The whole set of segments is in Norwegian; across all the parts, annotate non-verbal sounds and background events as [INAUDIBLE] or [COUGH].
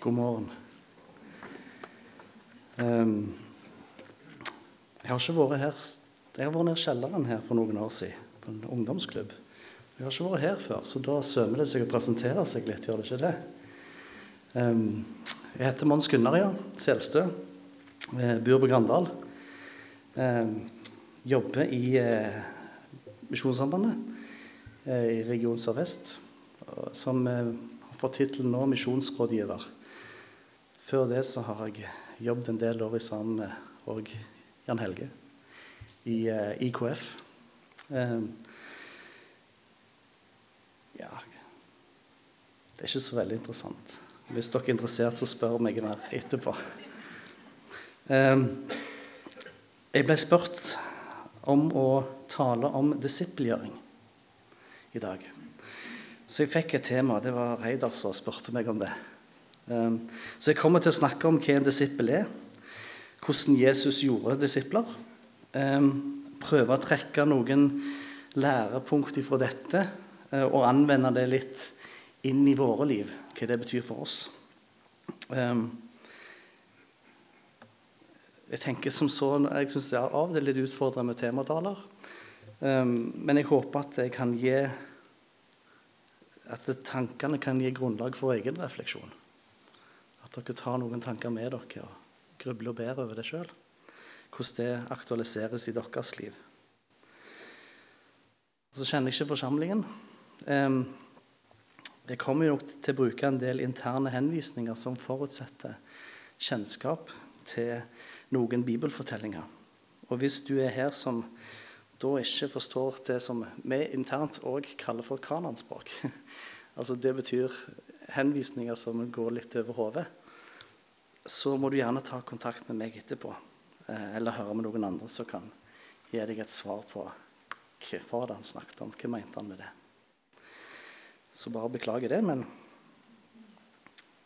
God morgen. Um, jeg har ikke vært her Jeg har vært nede i kjelleren her for noen år siden, på en ungdomsklubb. Jeg har ikke vært her før, så da sømmer det seg å presentere seg litt, gjør det ikke det? Um, jeg heter Mons Gunnar, ja. Selstø. Jeg bor på Grandal. Um, jobber i uh, Misjonssambandet uh, i Region Sør-Vest, som uh, har fått tittelen nå misjonsrådgiver. Før det så har jeg jobbet en del år sammen med Jan Helge i eh, IKF. Eh, ja Det er ikke så veldig interessant. Hvis dere er interessert, så spør meg mer etterpå. Eh, jeg ble spurt om å tale om disippelgjøring i dag. Så jeg fikk et tema. Det var Reidar som spurte meg om det. Ehm, så jeg kommer til å snakke om hva en disippel er, hvordan Jesus gjorde disipler. Ehm, prøve å trekke noen lærepunkt fra dette eh, og anvende det litt inn i våre liv, hva det betyr for oss. Ehm, jeg tenker som så, jeg syns det er av og til litt utfordrende med temataler. Men jeg håper at jeg kan gi at tankene kan gi grunnlag for egen refleksjon. At dere tar noen tanker med dere og grubler og ber over det sjøl. Hvordan det aktualiseres i deres liv. Og så kjenner jeg ikke forsamlingen. Jeg kommer jo nok til å bruke en del interne henvisninger som forutsetter kjennskap til noen bibelfortellinger. Og hvis du er her som da ikke forstår det som vi internt òg kaller for kananspråk [LAUGHS] altså Det betyr henvisninger som går litt over hodet så må du gjerne ta kontakt med meg etterpå. Eh, eller høre med noen andre som kan gi deg et svar på var han snakket om. Hva mente han med det? Så bare beklager det, men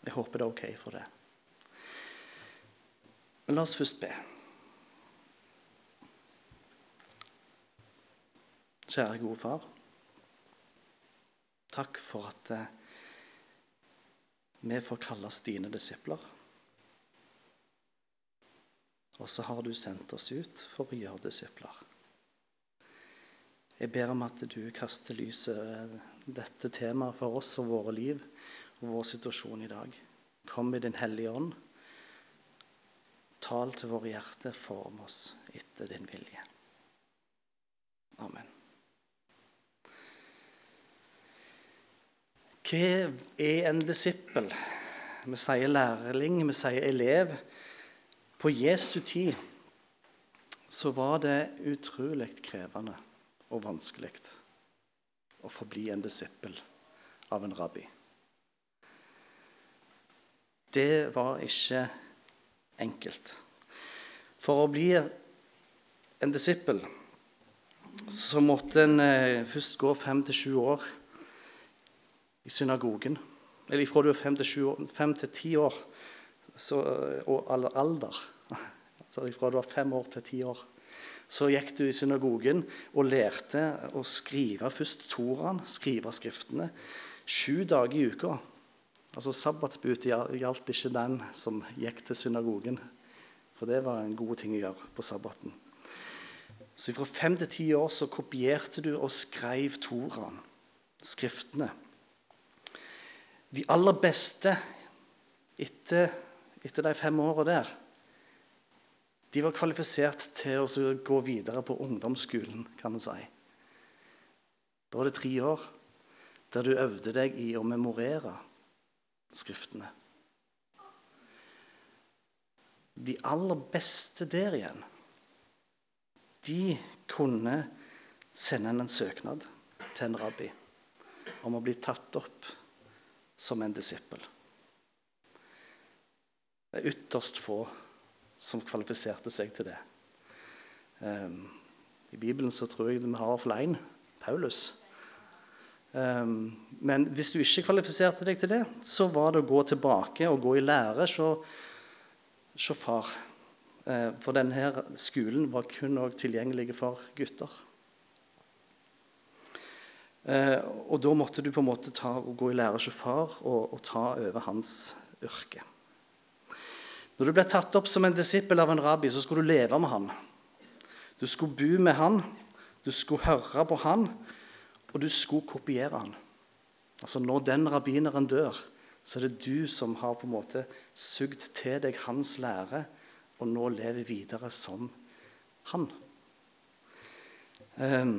jeg håper det er OK for det. Men la oss først be. Kjære gode far. Takk for at eh, vi får kalles dine disipler. Og så har du sendt oss ut for å gjøre disipler. Jeg ber om at du kaster lyset dette temaet for oss og våre liv og vår situasjon i dag. Kom i Din Hellige Ånd. Tal til våre hjerter, form oss etter din vilje. Amen. Hva er en disippel? Vi sier lærling, vi sier elev. På Jesu tid så var det utrolig krevende og vanskelig å forbli en disippel av en rabbi. Det var ikke enkelt. For å bli en disippel så måtte en eh, først gå fem til sju år i synagogen. Eller fra du er fem til, ti år så, og alder altså fra du var fem år til ti år, så gikk du i synagogen og lærte å skrive først Toraen, skrive skriftene, sju dager i uka. Altså Sabbatsbud gjaldt ikke den som gikk til synagogen, for det var en god ting å gjøre på sabbaten. Så fra fem til ti år så kopierte du og skrev Toraen, skriftene. De aller beste etter, etter de fem åra der de var kvalifisert til å gå videre på ungdomsskolen, kan man si. Da var det tre år der du øvde deg i å memorere Skriftene. De aller beste der igjen, de kunne sende en søknad til en rabbi om å bli tatt opp som en disippel. Det er ytterst få som kvalifiserte seg til det. Um, I Bibelen så tror jeg vi har flere Paulus. Um, men hvis du ikke kvalifiserte deg til det, så var det å gå tilbake og gå i lære hos far. Uh, for denne skolen var kun tilgjengelig for gutter. Uh, og da måtte du på en måte ta, gå i lære hos far og, og ta over hans yrke. Når du ble tatt opp som en disippel av en rabbi, så skulle du leve med han. Du skulle bo med han, du skulle høre på han, og du skulle kopiere han. Altså Når den rabbineren dør, så er det du som har på en måte sugd til deg hans lære, og nå lever videre som han. Um,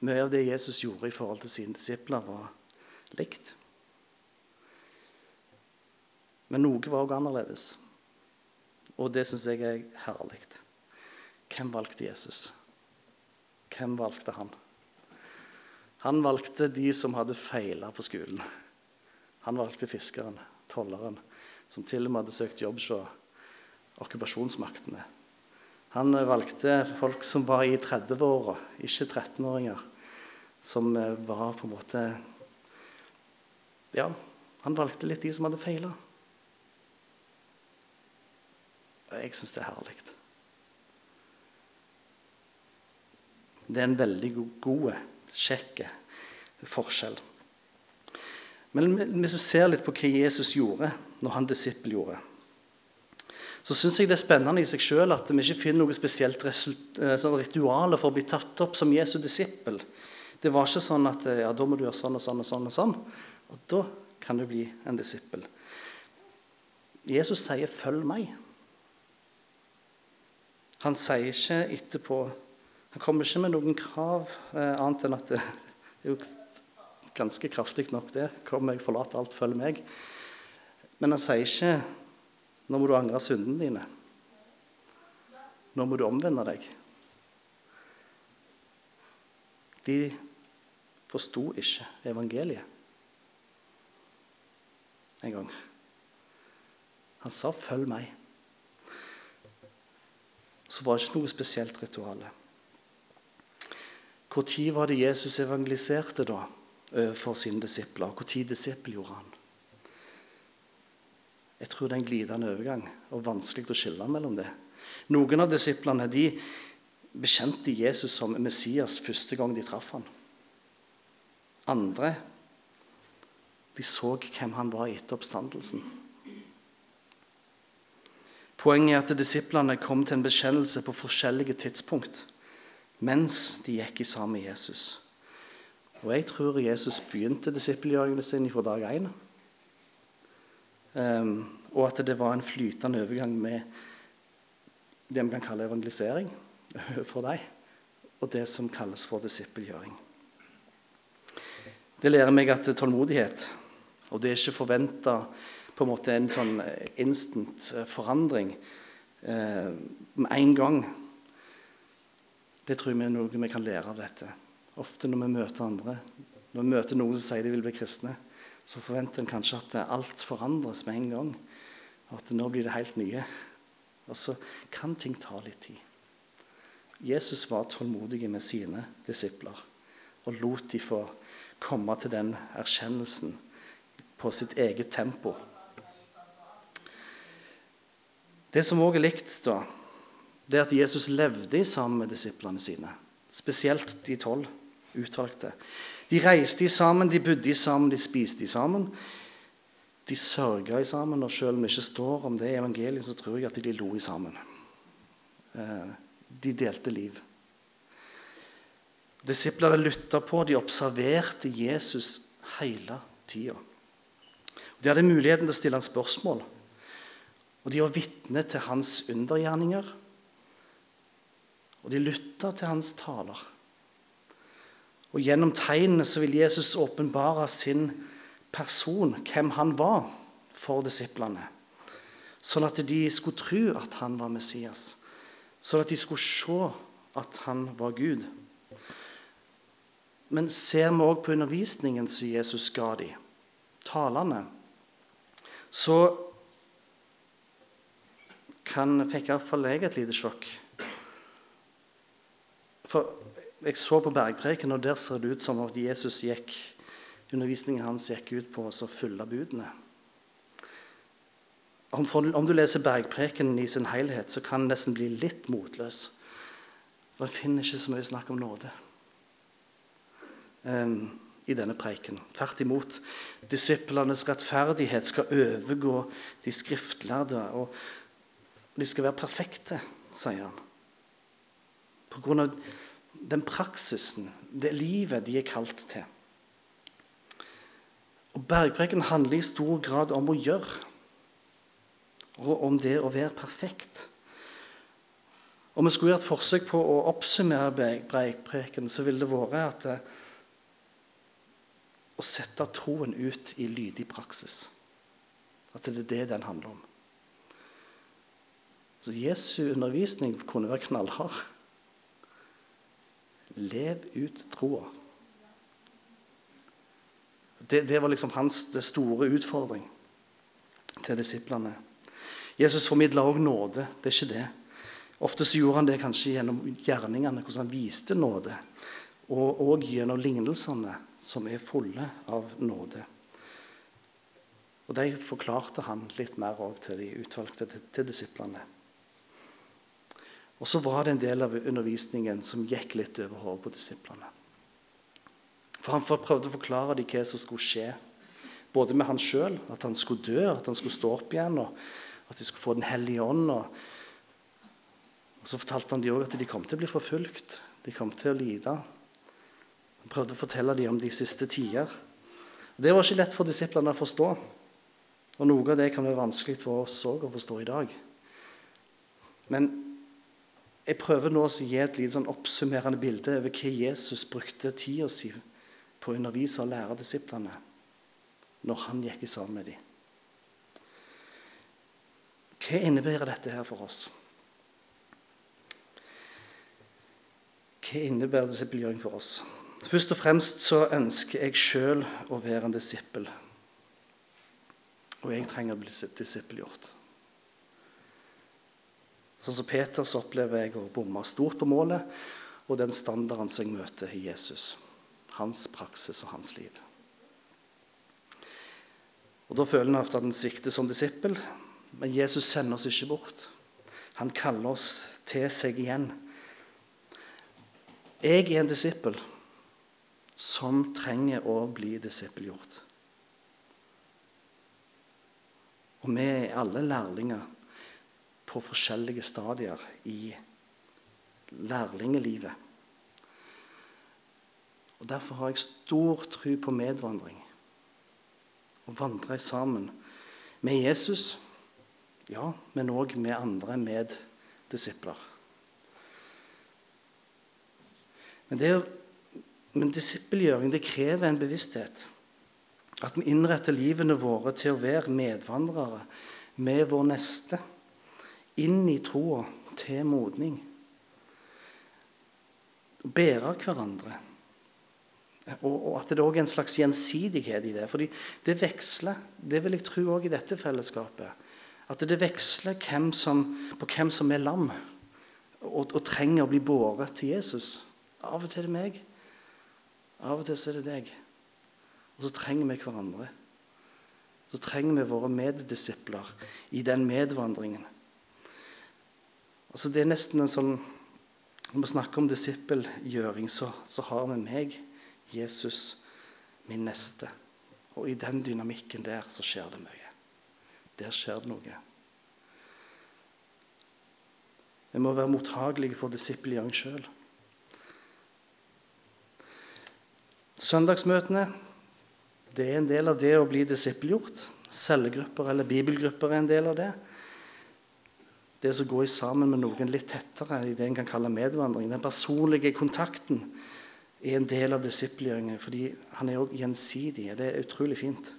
mye av det Jesus gjorde i forhold til sine disipler, var likt. Men noe var også annerledes. Og det syns jeg er herlig. Hvem valgte Jesus? Hvem valgte han? Han valgte de som hadde feila på skolen. Han valgte fiskeren, tolleren, som til og med hadde søkt jobb hos okkupasjonsmaktene. Han valgte folk som var i 30-åra, ikke 13-åringer. Som var på en måte Ja, han valgte litt de som hadde feila. Jeg syns det er herlig. Det er en veldig god, kjekk forskjell. Men hvis vi ser litt på hva Jesus gjorde når han disippel gjorde, så syns jeg det er spennende i seg sjøl at vi ikke finner noe spesielt eh, sånn ritual for å bli tatt opp som Jesu disippel. Det var ikke sånn at ja, da må du gjøre sånn og sånn og sånn, og sånn, og da kan du bli en disippel. Jesus sier 'følg meg'. Han sier ikke etterpå Han kommer ikke med noen krav eh, annet enn at det [LAUGHS] er jo ganske kraftig nok, det. Kom, jeg forlater alt, følg meg. Men han sier ikke nå må du angre syndene dine. Nå må du omvende deg. De forsto ikke evangeliet en gang. Han sa 'følg meg' så var det ikke noe spesielt ritual. Når var det Jesus evangeliserte da for sine disipler? Når disippelgjorde han? Jeg tror det er en glidende overgang og vanskelig å skille mellom det. Noen av disiplene de bekjente Jesus som Messias første gang de traff han. Andre de så hvem han var etter oppstandelsen. Poenget er at disiplene kom til en bekjennelse på forskjellige tidspunkt mens de gikk i sammen med Jesus. Og jeg tror Jesus begynte disippelgjøringen sin fra dag én. Um, og at det var en flytende overgang med det vi kan kalle evangelisering [LAUGHS] for deg, og det som kalles for disippelgjøring. Det lærer meg at tålmodighet, og det er ikke forventa på en måte en sånn eh, instant eh, forandring eh, med en gang. Det tror jeg er noe vi kan lære av dette. Ofte når vi møter andre, når vi møter noen som sier de vil bli kristne, så forventer en kanskje at alt forandres med en gang. Og at nå blir det helt nye. Og så kan ting ta litt tid. Jesus var tålmodig med sine disipler og lot de få komme til den erkjennelsen på sitt eget tempo. Det som òg er likt, da, det er at Jesus levde sammen med disiplene sine. Spesielt de tolv utvalgte. De reiste sammen, de bodde sammen, de spiste sammen. De sørga sammen, og selv om det ikke står om det i evangeliet, så tror jeg at de lo sammen. Eh, de delte liv. Disiplene lytta på, de observerte Jesus hele tida. De hadde muligheten til å stille han spørsmål. Og de var vitne til hans undergjerninger. Og de lytta til hans taler. Og Gjennom tegnene så vil Jesus åpenbare sin person, hvem han var, for disiplene. Sånn at de skulle tro at han var Messias. Sånn at de skulle se at han var Gud. Men ser vi òg på undervisningen som Jesus ga dem, talene, så kan, fikk iallfall jeg et lite sjokk. For jeg så på bergpreken, og der ser det ut som at Jesus gikk, undervisningen hans gikk ut på å følge budene. Om, om, du leser bergpreken i sin helhet, så kan den nesten bli litt motløs. For en finner ikke så mye snakk om nåde. Um, i denne preken. Tvert imot. Disiplenes rettferdighet skal overgå de skriftlærde, og de skal være perfekte, sier han. På grunn av den praksisen, det livet de er kalt til. Og Bergpreken handler i stor grad om å gjøre, og om det å være perfekt. Om vi skulle gjøre et forsøk på å oppsummere Bergpreken, så ville det vært at det, å sette troen ut i lydig praksis. At det er det den handler om. Så Jesu undervisning kunne være knallhard. Lev ut troa. Det, det, var liksom hans store utfordring til disiplene. Jesus formidla òg nåde. Det er ikke det. Ofte så gjorde han det kanskje gjennom gjerningene, hvordan han viste nåde. Og òg gjennom lignelsene, som er fulle av nåde. Og De forklarte han litt mer til de utvalgte til, til disiplene. Og så var det en del av undervisningen som gikk litt over hodet på disiplene. For Han prøvde å forklare dem hva som skulle skje, både med han sjøl, at han skulle dø, at han skulle stå opp igjen, og at de skulle få Den hellige ånd. Og, og Så fortalte han dem òg at de kom til å bli forfulgt, de kom til å lide. Han prøvde å fortelle dem om de siste tider. Det var ikke lett for disiplene å forstå. Og Noe av det kan være vanskelig for oss òg å forstå i dag. Men jeg prøver nå å gi et litt sånn oppsummerende bilde over hva Jesus brukte tida si på å undervise og lære disiplene når han gikk i sammen med dem. Hva innebærer dette her for oss? Hva innebærer disippelgjøring for oss? Først og fremst så ønsker jeg sjøl å være en disippel. Og jeg trenger å bli disippelgjort. Sånn som Peter så opplever jeg å bomme stort på målet og den standarden som jeg møter i Jesus. Hans praksis og hans liv. Og Da føler en ofte at en svikter som disippel, men Jesus sender oss ikke bort. Han kaller oss til seg igjen. Jeg er en disippel som trenger å bli disippelgjort. Og vi er alle lærlinger på forskjellige stadier i lærlingelivet. Og Derfor har jeg stor tro på medvandring. Å vandre sammen med Jesus, ja, men òg med andre meddisipler. Men, men disippelgjøring det krever en bevissthet. At vi innretter livene våre til å være medvandrere med vår neste inn i troa til modning. Bære hverandre. Og, at det òg er en slags gjensidighet i det. fordi det veksler, det vil jeg tro òg i dette fellesskapet. At det veksler hvem som, på hvem som er lam og, og trenger å bli båret til Jesus. Av og til er det meg. Av og til er det deg. Og så trenger vi hverandre. Så trenger vi våre meddisipler i den medvandringen. Altså, det er nesten en sånn Når vi snakker om disippelgjøring, så, så har vi meg, Jesus, min neste. Og i den dynamikken der så skjer det mye. Der skjer det noe. Vi må være mottagelige for disippelgjøring sjøl. Søndagsmøtene det er en del av det å bli disippelgjort. Cellegrupper eller bibelgrupper er en del av det det som går sammen med noen litt tettere i det en kan kalle medvandring. Den personlige kontakten er en del av disippelgjøringen, fordi han er også gjensidig. Det er utrolig fint.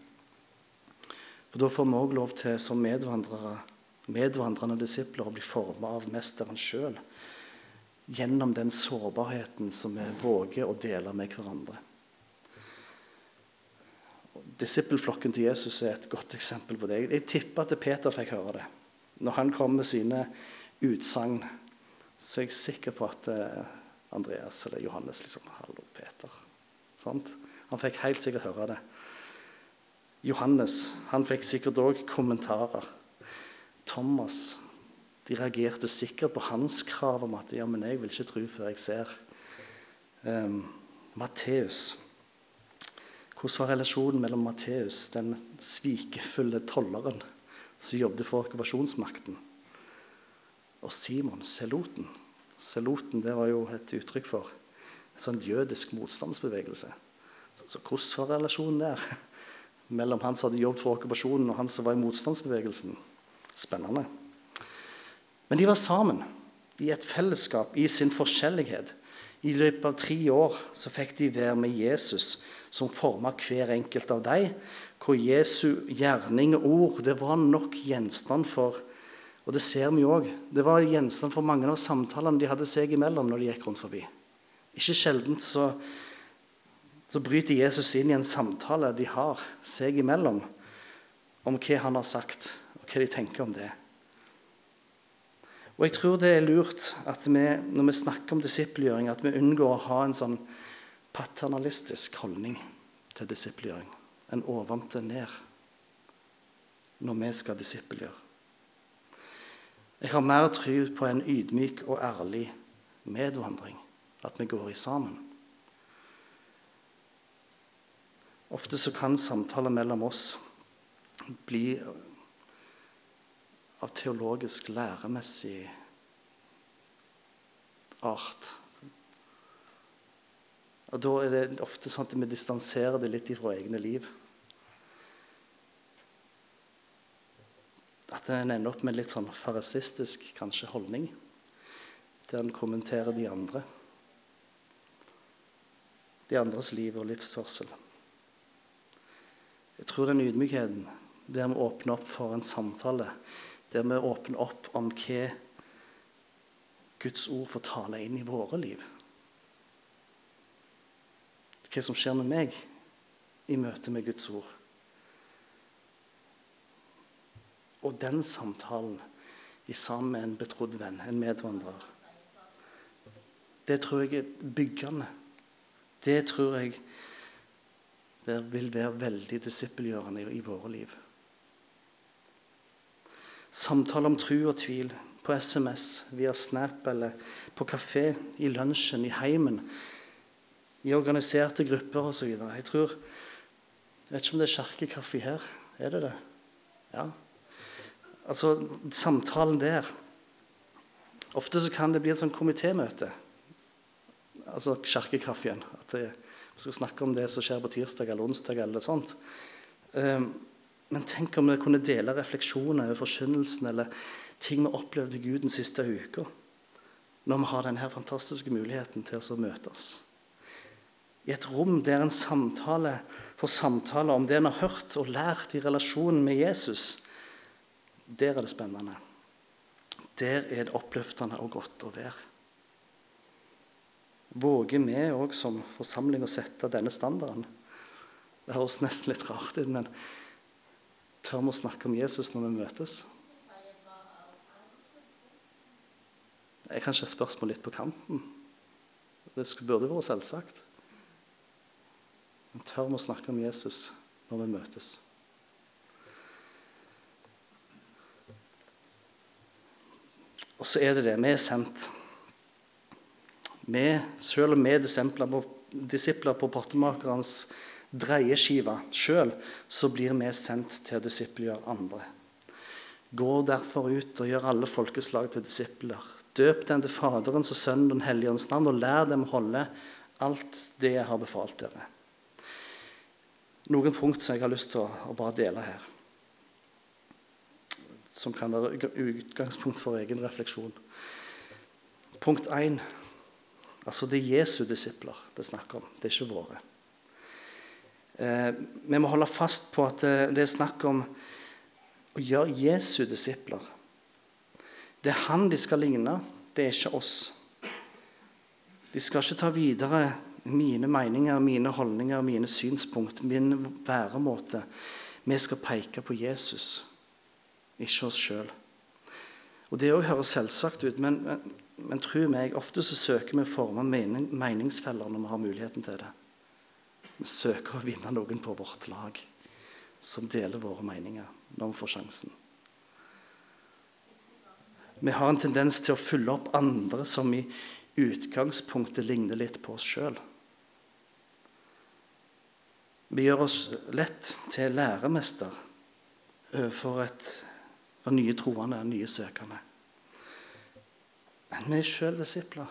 For Da får vi òg lov til som medvandrere, medvandrende disipler å bli formet av mesteren sjøl gjennom den sårbarheten som vi våger å dele med hverandre. Disippelflokken til Jesus er et godt eksempel på det. Jeg tipper at Peter fikk høre det når han kom med sine utsagn, så er jeg sikker på at eh, Andreas eller Johannes liksom Hallo, Peter. Sant? Han fikk helt sikkert høre det. Johannes han fikk sikkert òg kommentarer. Thomas de reagerte sikkert på hans krav om at ja, men jeg vil ikke tro før jeg ser. Um, Matteus Hvordan var relasjonen mellom Matteus, den svikefulle tolleren som jobbet for okkupasjonsmakten, og Simon, seloten? Seloten det var jo et uttrykk for en sånn jødisk motstandsbevegelse. Så, hvordan var relasjonen der? [LAUGHS] Mellom han som hadde jobbet for okkupasjonen, og han som var i motstandsbevegelsen. Spennende. Men de var sammen i et fellesskap i sin forskjellighet. I løpet av tre år så fikk de være med Jesus, som forma hver enkelt av dem. Hvor Jesu gjerning og ord det var nok gjenstand for Og det ser vi òg. Det var gjenstand for mange av samtalene de hadde seg imellom når de gikk rundt forbi. Ikke sjelden så, så bryter Jesus inn i en samtale de har seg imellom, om hva han har sagt, og hva de tenker om det. Og jeg tror det er lurt at vi, når vi snakker om disippelgjøring, at vi unngår å ha en sånn paternalistisk holdning til disippelgjøring. En ovenfra ned når vi skal disippelgjøre. Jeg har mer tro på en ydmyk og ærlig medvandring. At vi går i sammen. Ofte så kan samtaler mellom oss bli av teologisk, læremessig art. Og Da er det ofte sånn at vi distanserer det litt fra egne liv. At en ender opp med litt sånn farisistisk kanskje holdning, der en kommenterer de andre. De andres liv og livsførsel. Jeg tror den ydmykheten, der vi åpner opp for en samtale der vi åpner opp om hva Guds ord får tale inn i våre liv. Hva som skjer med meg i møte med Guds ord. Og den samtalen i sammen med en betrodd venn, en medvandrer, det tror jeg er byggende. Det tror jeg det vil være veldig disippelgjørende i, våre liv. Samtale om tro og tvil på SMS, via Snap eller på kafé, i lunsjen, i heimen, i organiserte grupper osv. Jeg tror Jeg vet ikke om det er kirkekaffe her. Er det det? Ja. Altså, samtalen der Ofte så kan det bli et sånn komitémøte. Altså kirkekaffen. At vi skal snakke om det som skjer på tirsdag eller onsdag. eller sånt. Um, men tenk om vi kunne dele refleksjoner over forkynnelsen eller ting vi opplevde Gud den siste uka, når vi har denne fantastiske muligheten til å møtes. I et rom der en samtale får samtale om det en har hørt og lært i relasjonen med Jesus, der er det spennende. Der er det oppløftende og godt å være. Våger vi òg som forsamling å sette denne standarden? Det høres nesten litt rart ut, men Tør vi å snakke om Jesus når vi møtes? Det er kanskje et spørsmål litt på kanten. Det burde vært selvsagt. Men tør vi å snakke om Jesus når vi møtes? Og så er det det. Vi er sendt. Vi, selv om vi er disipler på, pottemakerens dreieskive sjøl, så blir vi sendt til å disiplegjøre andre. Gå derfor ut og gjør alle folkeslag til disipler. Døp dem til Faderens og Sønnen og Den hellige ånds navn, og lær dem å holde alt det jeg har befalt dere. Noen punkt som jeg har lyst til å, bare dele her, som kan være utgangspunkt for egen refleksjon. Punkt 1. Altså, det er Jesu disipler det er snakk om, det er ikke våre. Eh, vi må holde fast på at eh, det er snakk om å gjøre Jesu disipler. Det er han de skal ligne, det er ikke oss. De skal ikke ta videre mine meninger, mine holdninger, mine synspunkt, min væremåte. Vi skal peke på Jesus, ikke oss sjøl. Det òg høres selvsagt ut, men, men, men tro meg, ofte så søker vi å forme mening, meningsfeller når vi har muligheten til det. Vi søker å vinne noen på vårt lag som deler våre meninger når vi får sjansen. Vi har en tendens til å følge opp andre som i utgangspunktet ligner litt på oss sjøl. Vi gjør oss lett til læremester for, et, for nye troende, nye søkende. Men vi er sjøl disipler.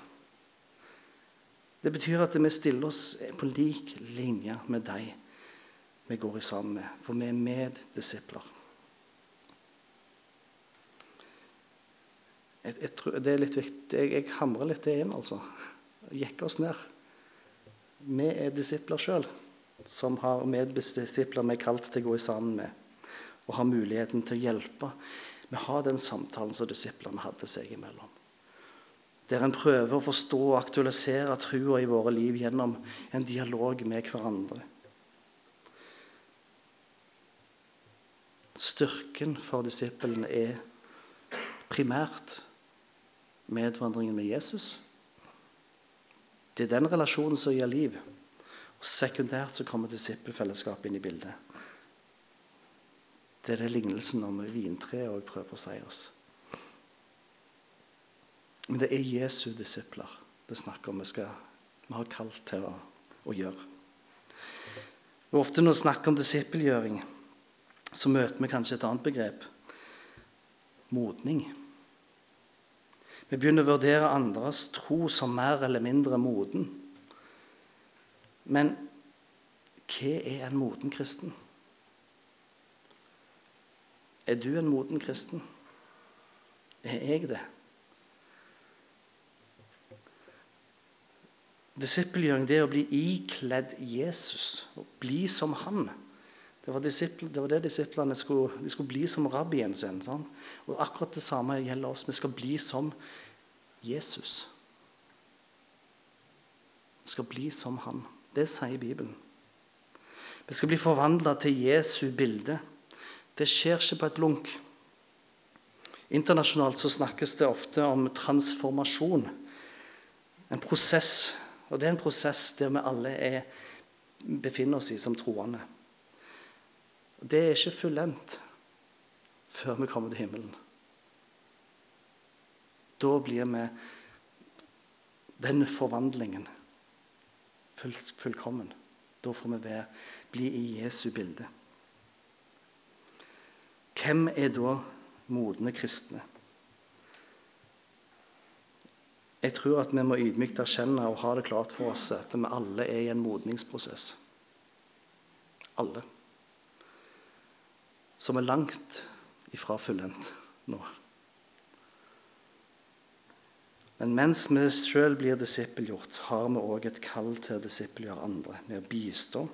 Det betyr at vi stiller oss på lik linje med deg vi går i sammen med, for vi er meddisipler. Jeg, jeg det er litt viktig. Jeg, jeg hamrer litt det inn, altså. Jekker oss ned. Vi er disipler sjøl, som har medbestipler vi er kalt til å gå sammen med, og har muligheten til å hjelpe. Vi har den samtalen som disiplene hadde seg imellom. Der en prøver å forstå og aktualisere trua i våre liv gjennom en dialog med hverandre. Styrken for disiplene er primært medvandringen med Jesus. Det er den relasjonen som gir liv. Og Sekundært så kommer disippelfellesskapet inn i bildet. Det er det lignelsen om vintreet òg prøver å si oss. Men det er Jesu disipler det snakker om vi, skal, vi har kalt til å, å gjøre. Og Ofte når vi snakker om disippelgjøring, så møter vi kanskje et annet begrep modning. Vi begynner å vurdere andres tro som mer eller mindre moden. Men hva er en moden kristen? Er du en moden kristen? Er jeg det? Disippelgjøring det å bli ikledd Jesus, å bli som han. Det var, det, var det disiplene skulle, de skulle bli som rabbien sin. Sånn? Og Akkurat det samme gjelder oss. Vi skal bli som Jesus. Vi skal bli som han. Det sier Bibelen. Vi skal bli forvandla til Jesu bilde. Det skjer ikke på et blunk. Internasjonalt så snakkes det ofte om transformasjon. En prosess og det er en prosess der vi alle er, befinner oss i som troende. Det er ikke fullendt før vi kommer til himmelen. Da blir vi den forvandlingen full, fullkommen. Da får vi være, bli i Jesu bilde. Hvem er da modne kristne? Jeg tror at vi må ydmykt erkjenne og ha det klart for oss at vi alle er i en modningsprosess. Alle. Som er langt ifra fullendt nå. Men mens vi sjøl blir disippelgjort, har vi òg et kall til å disippelgjøre andre med å bistå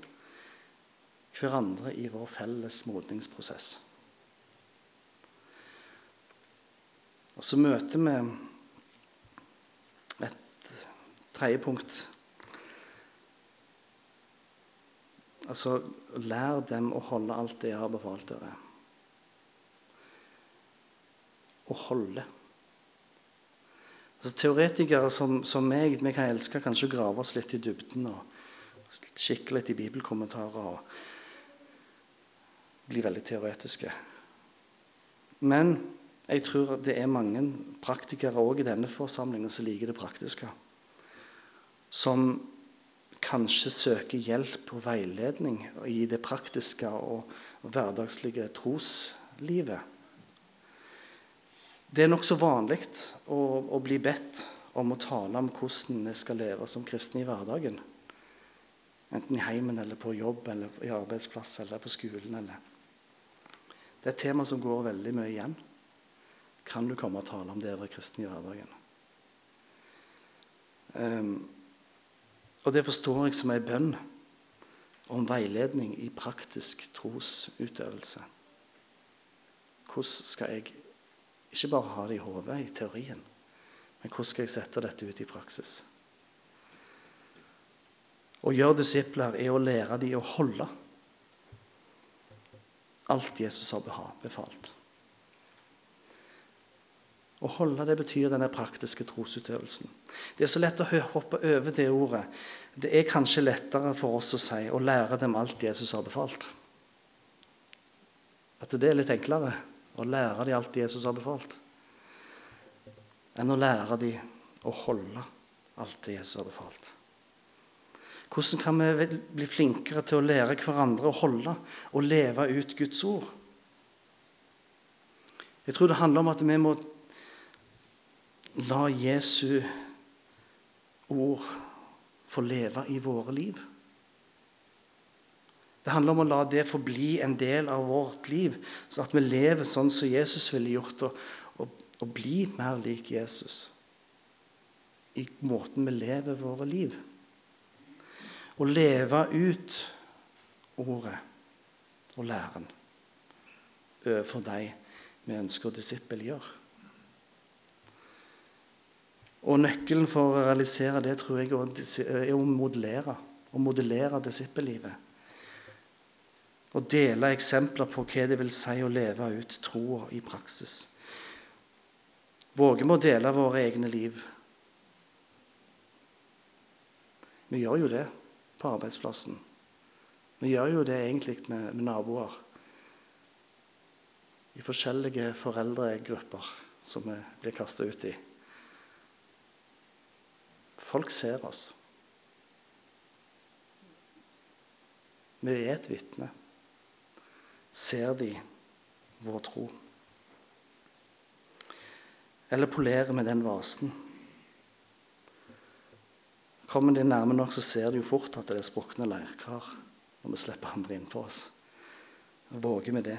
hverandre i vår felles modningsprosess. Og så møter vi Tredje punkt. Altså, lær dem å holde alt det jeg har befalt dere. Å holde. Altså, teoretikere som, som meg vi kan elske kanskje grave oss litt i dybden og kikke litt i bibelkommentarer og bli veldig teoretiske. Men jeg tror det er mange praktikere òg i denne forsamlingen som liker det praktiske som kanskje søker hjelp og veiledning i det praktiske og hverdagslige troslivet. Det er nokså vanlig å, å bli bedt om å tale om hvordan vi skal leve som kristne i hverdagen. Enten i heimen eller på jobb eller i arbeidsplass eller på skolen. Eller. Det er et tema som går veldig mye igjen. Kan du komme og tale om det å være kristen i hverdagen? Um, og det forstår jeg som ei bønn om veiledning i praktisk trosutøvelse. Hvordan skal jeg ikke bare ha det i hodet, i teorien, men hvordan skal jeg sette dette ut i praksis? Å gjøre disipler er å lære dem å holde alt Jesus har befalt. Å holde det betyr denne praktiske trosutøvelsen. Det er så lett å hoppe over det ordet. Det er kanskje lettere for oss å si å lære dem alt Jesus har befalt. At det er litt enklere å lære dem alt Jesus har befalt, enn å lære dem å holde alt det Jesus har befalt. Hvordan kan vi bli flinkere til å lære hverandre å holde og leve ut Guds ord? Jeg tror det handler om at vi må la Jesu ord få leve i våre liv. Det handler om å la det få bli en del av vårt liv, så at vi lever sånn som Jesus ville gjort, og, og, og bli mer lik Jesus i måten vi lever våre liv. Å leve ut ordet og læren overfor de vi ønsker å disippelgjøre. Og nøkkelen for å realisere det tror jeg er å modellere, å modellere disippellivet. Og dele eksempler på hva det vil si å leve ut troa i praksis. Våger vi å dele våre egne liv? Vi gjør jo det på arbeidsplassen. Vi gjør jo det egentlig med, med naboer. I forskjellige foreldregrupper som vi blir kasta ut i. Folk ser oss. Vi er et vitne. Ser de vår tro? Eller polerer vi den vasen? Kommer de nærme nok, så ser de jo fort at det er sprukne leirkar når vi slipper andre inn på oss. Våger vi det?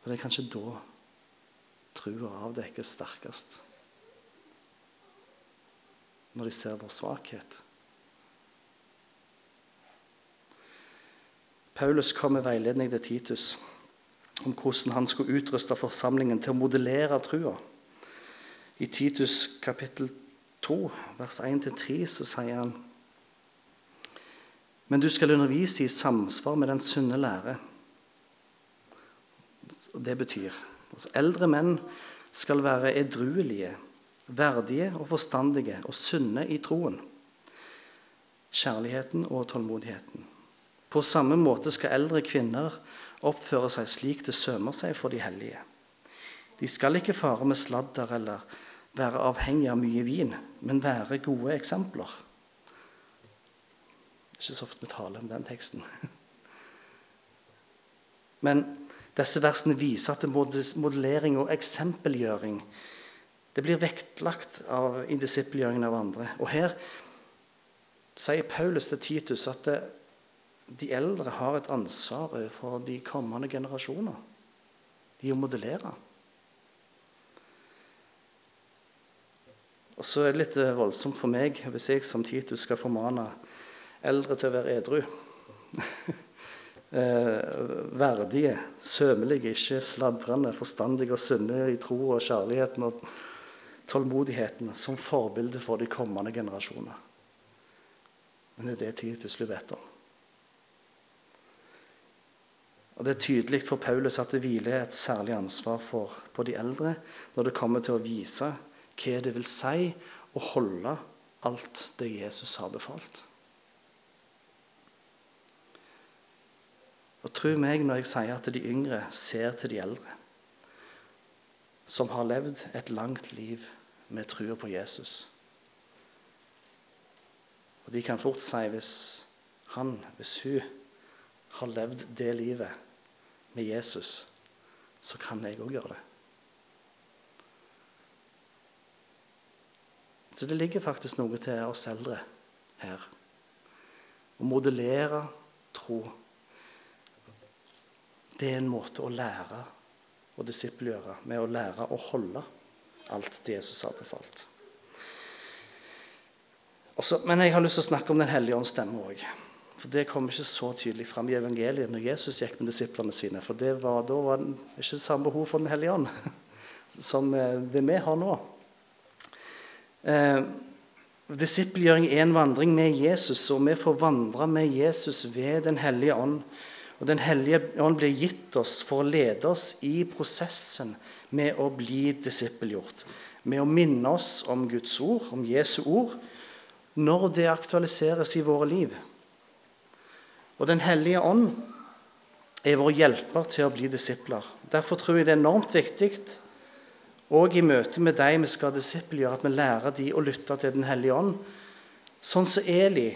For det er kanskje da trua avdekkes sterkest når de ser vår svakhet. Paulus kom med veiledning til Titus om hvordan han skulle utruste forsamlingen til å modellere trua. I Titus kapittel 2, vers 1-3, så sier han Men du skal undervise i samsvar med den sunne lære. Det betyr altså Eldre menn skal være edruelige verdige og forstandige og sunne i troen, kjærligheten og tålmodigheten. På samme måte skal eldre kvinner oppføre seg slik det sømmer seg for de hellige. De skal ikke fare med sladder eller være avhengig av mye vin, men være gode eksempler. Det er ikke så ofte vi taler om den teksten. [LAUGHS] Men disse versene viser at modellering og eksempelgjøring det blir vektlagt av, i disippelgjøringen av andre. Og her sier Paulus til Titus at det, de eldre har et ansvar for de kommende generasjoner De å modellere. Og så er det litt eh, voldsomt for meg hvis jeg som Titus skal formane eldre til å være edru. [LAUGHS] eh, verdige, sømelige, ikke sladrende, forstandige og sunne i tro og kjærligheten og tålmodigheten som forbilde for de kommende generasjoner. Men det er det Titus blir bedt om. Og Det er tydelig for Paulus at det hviler et særlig ansvar for, på de eldre når det kommer til å vise hva det vil si å holde alt det Jesus har befalt. Og tro meg når jeg sier at de yngre ser til de eldre, som har levd et langt liv med trua på Jesus. Og De kan fort si hvis han, hvis hun, har levd det livet med Jesus, så kan jeg òg gjøre det. Så det ligger faktisk noe til oss eldre her. Å modellere tro. Det er en måte å lære og disippelgjøre med å lære å holde alt det Jesus har befalt. Også, men jeg har lyst til å snakke om Den hellige ånds stemme òg. For Det kom ikke så tydelig fram i evangeliet når Jesus gikk med disiplene sine. For var, da var det ikke samme behov for Den hellige ånd [LAUGHS] som eh, det vi har nå. Eh, Disippelgjøring er en vandring med Jesus, og vi får vandre med Jesus ved Den hellige ånd. Og Den hellige ånd blir gitt oss for å lede oss i prosessen med å bli disippelgjort. Med å minne oss om Guds ord, om Jesu ord, når det aktualiseres i våre liv. Og Den hellige ånd er vår hjelper til å bli disipler. Derfor tror jeg det er enormt viktig og i møte med de vi skal disippelgjøre, at vi lærer de å lytte til Den hellige ånd Sånn som Eli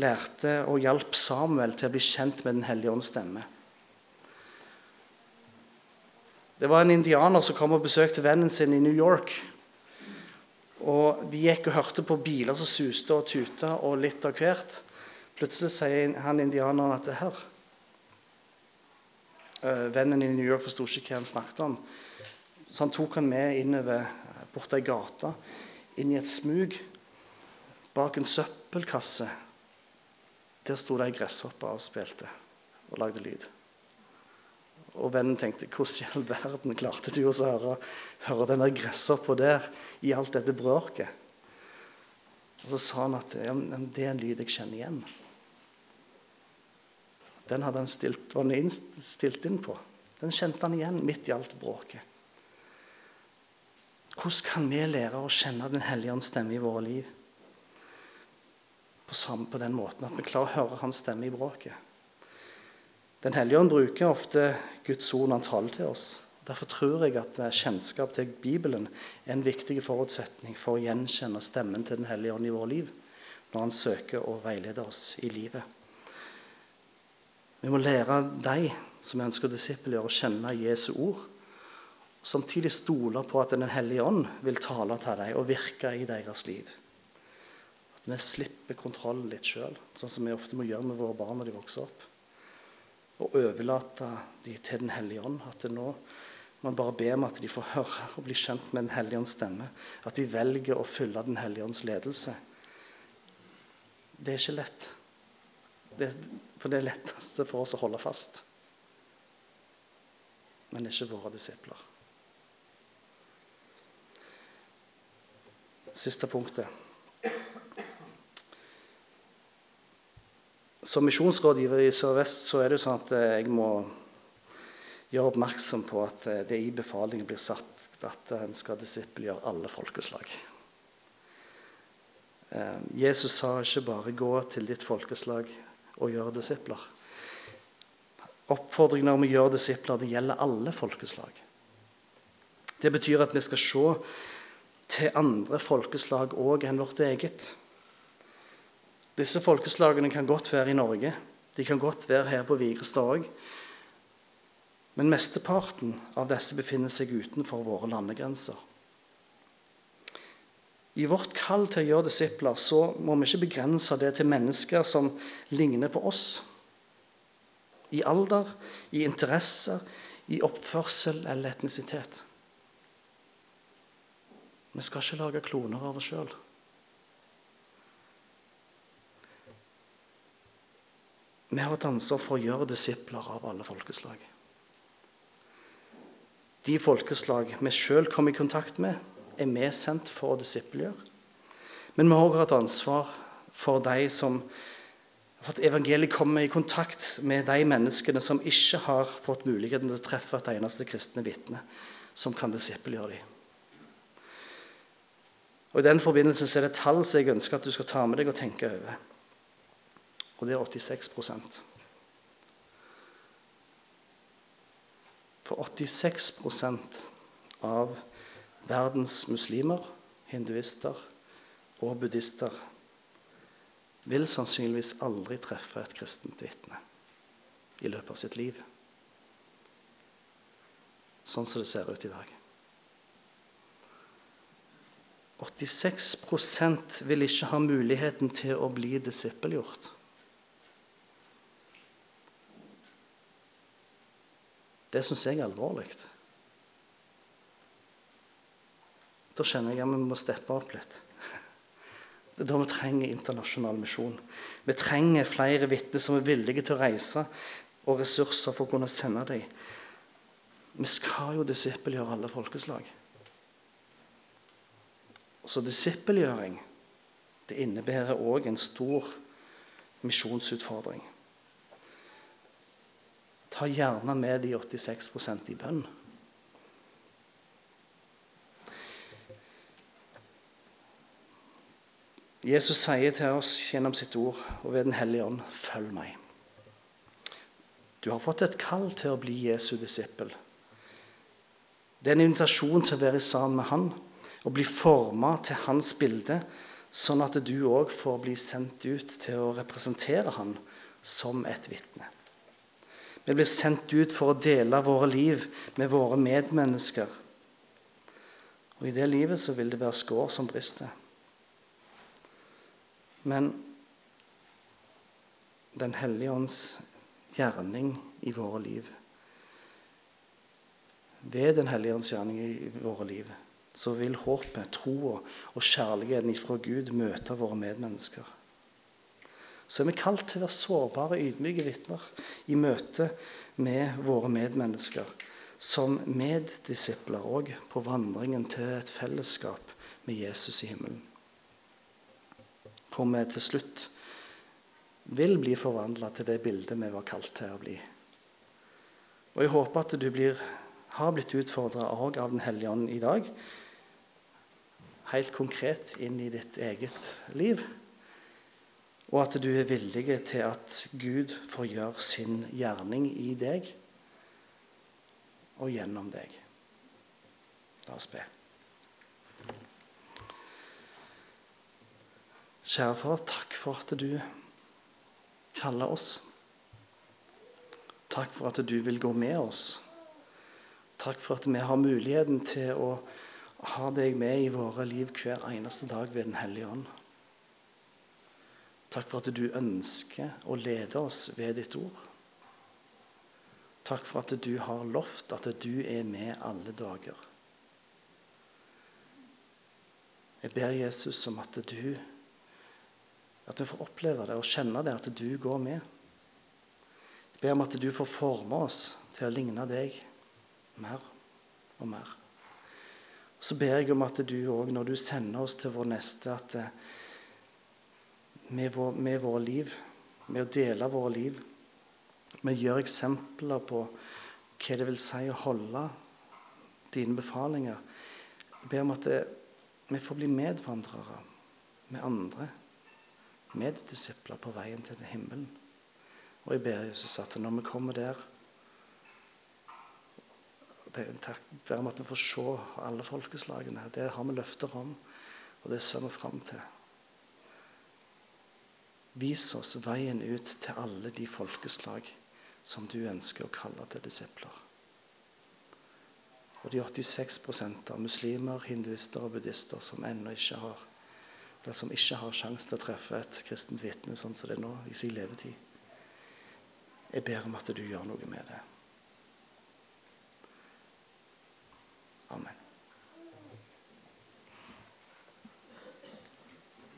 lærte og hjalp Samuel til å bli kjent med Den hellige ånds stemme. Det var en indianer som kom og besøkte vennen sin i New York. Og De gikk og hørte på biler som suste og tuta og litt av hvert. Plutselig sier han indianeren at det her uh, Vennen i New York forsto ikke hva han snakket om. Så han tok han med innover borti gata, inn i et smug, bak en søppelkasse. Der sto det ei gresshoppe og spilte og lagde lyd. Og vennen tenkte hvordan i all verden klarte du å høre, høre den der gresshoppa der i alt dette bråket? Og så sa han at ja, det er en lyd jeg kjenner igjen. Den hadde han stilt, var stilt inn på. Den kjente han igjen midt i alt bråket. Hvordan kan vi lære å kjenne Den hellige ånds stemme i våre liv? På, samme, på den måten at vi klarer å høre hans stemme i bråket. Den hellige ånd bruker ofte Guds ord når han taler til oss. Derfor tror jeg at eh, kjennskap til Bibelen er en viktig forutsetning for å gjenkjenne stemmen til Den hellige ånd i vårt liv når han søker å veilede oss i livet. Vi må lære de som ønsker å disippelgjøre, å kjenne Jesu ord. Og samtidig stole på at Den hellige ånd vil tale til dem og virke i deres liv. At vi slipper kontrollen litt sjøl, sånn som vi ofte må gjøre med våre barn når de vokser opp og overlate de til Den hellige ånd. At det nå man bare ber om at de får høre og bli kjent med Den hellige ånds stemme. At de velger å følge Den hellige ånds ledelse. Det er ikke lett. Det, for det er letteste for oss å holde fast. Men det er ikke våre disipler. Siste punktet. Som misjonsrådgiver i Sør-Vest så er det sånn at eh, jeg må gjøre oppmerksom på at eh, det i befalingen blir satt at en skal disippelgjøre alle folkeslag. Eh, Jesus sa ikke bare 'gå til ditt folkeslag og gjøre disipler'. Oppfordringen om å gjøre disipler det gjelder alle folkeslag. Det betyr at vi skal se til andre folkeslag òg enn vårt eget. Disse folkeslagene kan godt være i Norge. De kan godt være her på Vigrestad òg. Men mesteparten av disse befinner seg utenfor våre landegrenser. I vårt kall til å gjøre disipler så må vi ikke begrense det til mennesker som ligner på oss. I alder, i interesser, i oppførsel eller etnisitet. Vi skal ikke lage kloner av oss sjøl. Vi har et ansvar for å gjøre disipler av alle folkeslag. De folkeslag vi sjøl kommer i kontakt med, er vi sendt for å disippelgjøre. Men vi har også et ansvar for de som for at evangeliet kommer i kontakt med de menneskene som ikke har fått muligheten til å treffe et eneste kristne vitne som kan disippelgjøre dem. Og I den forbindelse er det tall som jeg ønsker at du skal ta med deg og tenke over og det er 86% For 86% av verdens muslimer, hinduister og buddhister vil sannsynligvis aldri treffe et kristent vitne i løpet av sitt liv. Sånn som det ser ut i dag. 86% vil ikke ha muligheten til å bli disippelgjort. Det syns jeg er alvorlig. Da kjenner jeg at vi må steppe opp litt. Det er da vi trenger internasjonal misjon. Vi trenger flere vitner som er villige til å reise, og ressurser for å kunne sende dem. Vi skal jo disippelgjøre alle folkeslag. Så disippelgjøring det innebærer òg en stor misjonsutfordring. Ta gjerne med de 86% i bønn. Jesus sier til oss gjennom sitt ord og ved Den hellige ånd, 'Følg meg'. Du har fått et kall til å bli Jesu disippel. Det er en invitasjon til å være sammen med Han og bli forma til hans bilde, sånn at du òg får bli sendt ut til å representere han som et vitne. Vi blir sendt ut for å dele våre liv med våre medmennesker. Og i det livet så vil det være skår som brister. Men Den hellige ånds gjerning i våre liv Ved Den hellige ånds gjerning i våre liv så vil håpet, troa og kjærligheten ifra Gud møte våre medmennesker. Så er vi kalt til å være sårbare, ydmyke vitner i møte med våre medmennesker. Som meddisipler òg på vandringen til et fellesskap med Jesus i himmelen. Hvor vi til slutt vil bli forvandla til det bildet vi var kalt til å bli. Og Jeg håper at du blir, har blitt utfordra òg av Den hellige ånd i dag helt konkret inn i ditt eget liv. Og at du er villig til at Gud får gjøre sin gjerning i deg og gjennom deg. La oss be. Kjære far, takk for at du kaller oss. Takk for at du vil gå med oss. Takk for at vi har muligheten til å ha deg med i våre liv hver eneste dag ved Den hellige ånd. Takk for at du ønsker å lede oss ved ditt ord. Takk for at du har lovt at du er med alle dager. Jeg ber Jesus om at du at vi får oppleve det og kjenne det, at du går med. Jeg ber om at du får forme oss til å ligne deg mer og mer. Så ber jeg om at du òg, når du sender oss til vår neste, at eh, med, vår, med våre liv, med å dele våre liv, med å gjøre eksempler på hva det vil si å holde dine befalinger. Jeg ber om at det, vi får bli medvandrere med andre, meddisipler på veien til himmelen. Og jeg ber Jesus at når vi kommer der det, er en takk være med at vi får se alle folkeslagene. Det har vi løfter om, og det ser vi fram til. Vis oss veien ut til alle de folkeslag som du ønsker å kalle til disipler. Og de 86 av muslimer, hinduister og buddhister som ennå ikke har eller som ikke har sjanse til å treffe et kristent vitne sånn som det er nå, i sin levetid. Jeg ber om at du gjør noe med det.